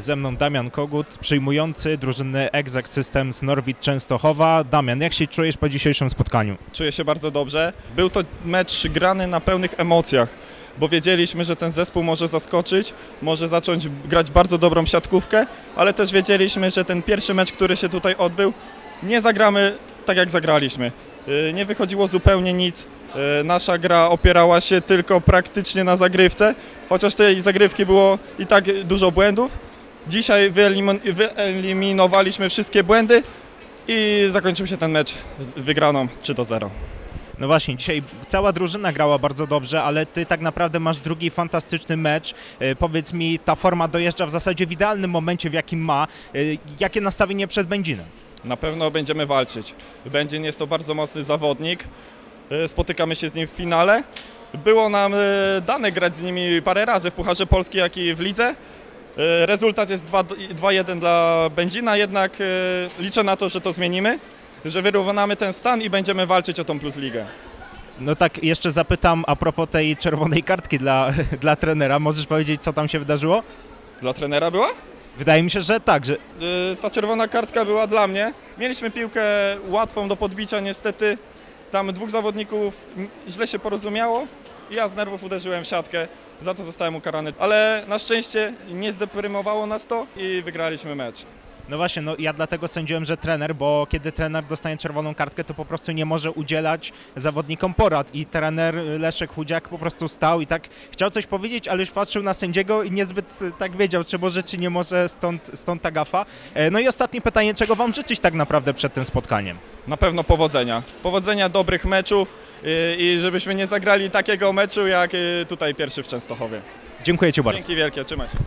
Ze mną Damian Kogut, przyjmujący drużyny Exact Systems Norwid Częstochowa. Damian, jak się czujesz po dzisiejszym spotkaniu? Czuję się bardzo dobrze. Był to mecz grany na pełnych emocjach, bo wiedzieliśmy, że ten zespół może zaskoczyć, może zacząć grać bardzo dobrą siatkówkę, ale też wiedzieliśmy, że ten pierwszy mecz, który się tutaj odbył, nie zagramy tak jak zagraliśmy. Yy, Nie wychodziło zupełnie nic. Yy, Nasza gra opierała się tylko praktycznie na zagrywce, chociaż tej zagrywki było i tak dużo błędów. Dzisiaj wyelimin- wyeliminowaliśmy wszystkie błędy i zakończył się ten mecz wygraną 3 do 0. No właśnie, dzisiaj cała drużyna grała bardzo dobrze, ale ty tak naprawdę masz drugi fantastyczny mecz. E, Powiedz mi, ta forma dojeżdża w zasadzie w idealnym momencie, w jakim ma. E, Jakie nastawienie przed Będzinem? Na pewno będziemy walczyć. Będzin jest to bardzo mocny zawodnik. E, Spotykamy się z nim w finale. Było nam dane grać z nimi parę razy w Pucharze Polski, jak i w lidze. E, Rezultat jest 2 2-1 dla Będzina, jednak e, liczę na to, że to zmienimy, że wyrównamy ten stan i będziemy walczyć o tą Plus Ligę. No tak, jeszcze zapytam a propos tej czerwonej kartki dla, dla trenera. Możesz powiedzieć, co tam się wydarzyło? Dla trenera była? Wydaje mi się, że tak, że Y, Ta czerwona kartka była dla mnie. Mieliśmy piłkę łatwą do podbicia, niestety. Tam dwóch zawodników źle się porozumiało i ja z nerwów uderzyłem w siatkę. Za to zostałem ukarany. Ale na szczęście nie zdeprymowało nas to i wygraliśmy mecz. No właśnie, no ja dlatego sądziłem, że trener, bo kiedy trener dostaje czerwoną kartkę, to po prostu nie może udzielać zawodnikom porad i trener Leszek Chudziak po prostu stał i tak chciał coś powiedzieć, ale już patrzył na sędziego i niezbyt e, tak wiedział, czy może, czy nie może, stąd, stąd ta gafa. E, No i ostatnie pytanie, czego wam życzyć tak naprawdę przed tym spotkaniem? Na pewno powodzenia. Powodzenia, dobrych meczów y, i żebyśmy nie zagrali takiego meczu jak tutaj pierwszy w Częstochowie. Dziękuję Ci bardzo. Dzięki wielkie, trzymaj się.